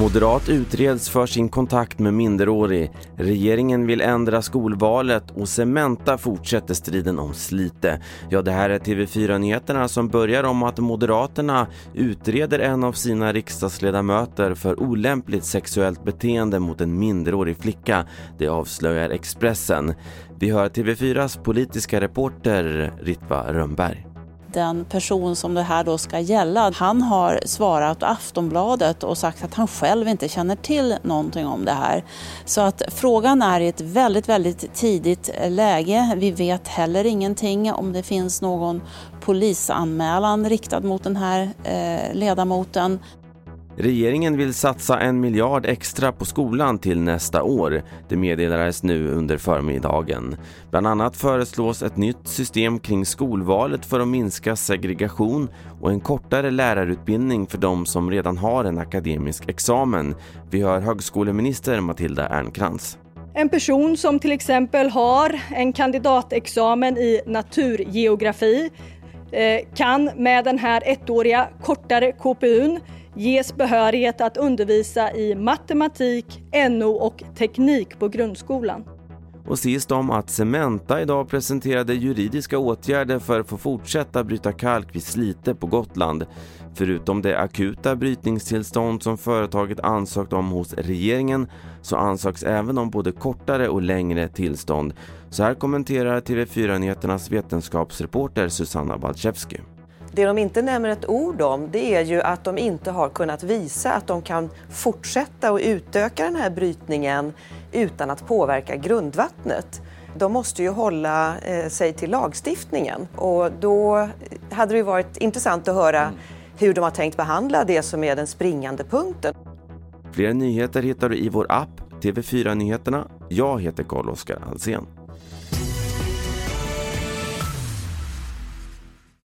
Moderat utreds för sin kontakt med minderårig. Regeringen vill ändra skolvalet och Cementa fortsätter striden om Slite. Ja, det här är TV4-nyheterna som börjar om att Moderaterna utreder en av sina riksdagsledamöter för olämpligt sexuellt beteende mot en minderårig flicka. Det avslöjar Expressen. Vi hör TV4s politiska reporter Ritva Rönnberg den person som det här då ska gälla, han har svarat Aftonbladet och sagt att han själv inte känner till någonting om det här. Så att frågan är i ett väldigt, väldigt tidigt läge. Vi vet heller ingenting om det finns någon polisanmälan riktad mot den här eh, ledamoten. Regeringen vill satsa en miljard extra på skolan till nästa år. Det meddelades nu under förmiddagen. Bland annat föreslås ett nytt system kring skolvalet för att minska segregation och en kortare lärarutbildning för de som redan har en akademisk examen. Vi hör högskoleminister Matilda Ernkrans. En person som till exempel har en kandidatexamen i naturgeografi eh, kan med den här ettåriga kortare KPUn ges behörighet att undervisa i matematik, NO och teknik på grundskolan. Och sist om att Cementa idag presenterade juridiska åtgärder för att få fortsätta bryta kalk vid Slite på Gotland. Förutom det akuta brytningstillstånd som företaget ansökt om hos regeringen så ansöks även om både kortare och längre tillstånd. Så här kommenterar TV4-nyheternas vetenskapsreporter Susanna Balczewski. Det de inte nämner ett ord om det är ju att de inte har kunnat visa att de kan fortsätta och utöka den här brytningen utan att påverka grundvattnet. De måste ju hålla eh, sig till lagstiftningen och då hade det varit intressant att höra mm. hur de har tänkt behandla det som är den springande punkten. Fler nyheter hittar du i vår app TV4 Nyheterna. Jag heter Carl-Oskar Alsen.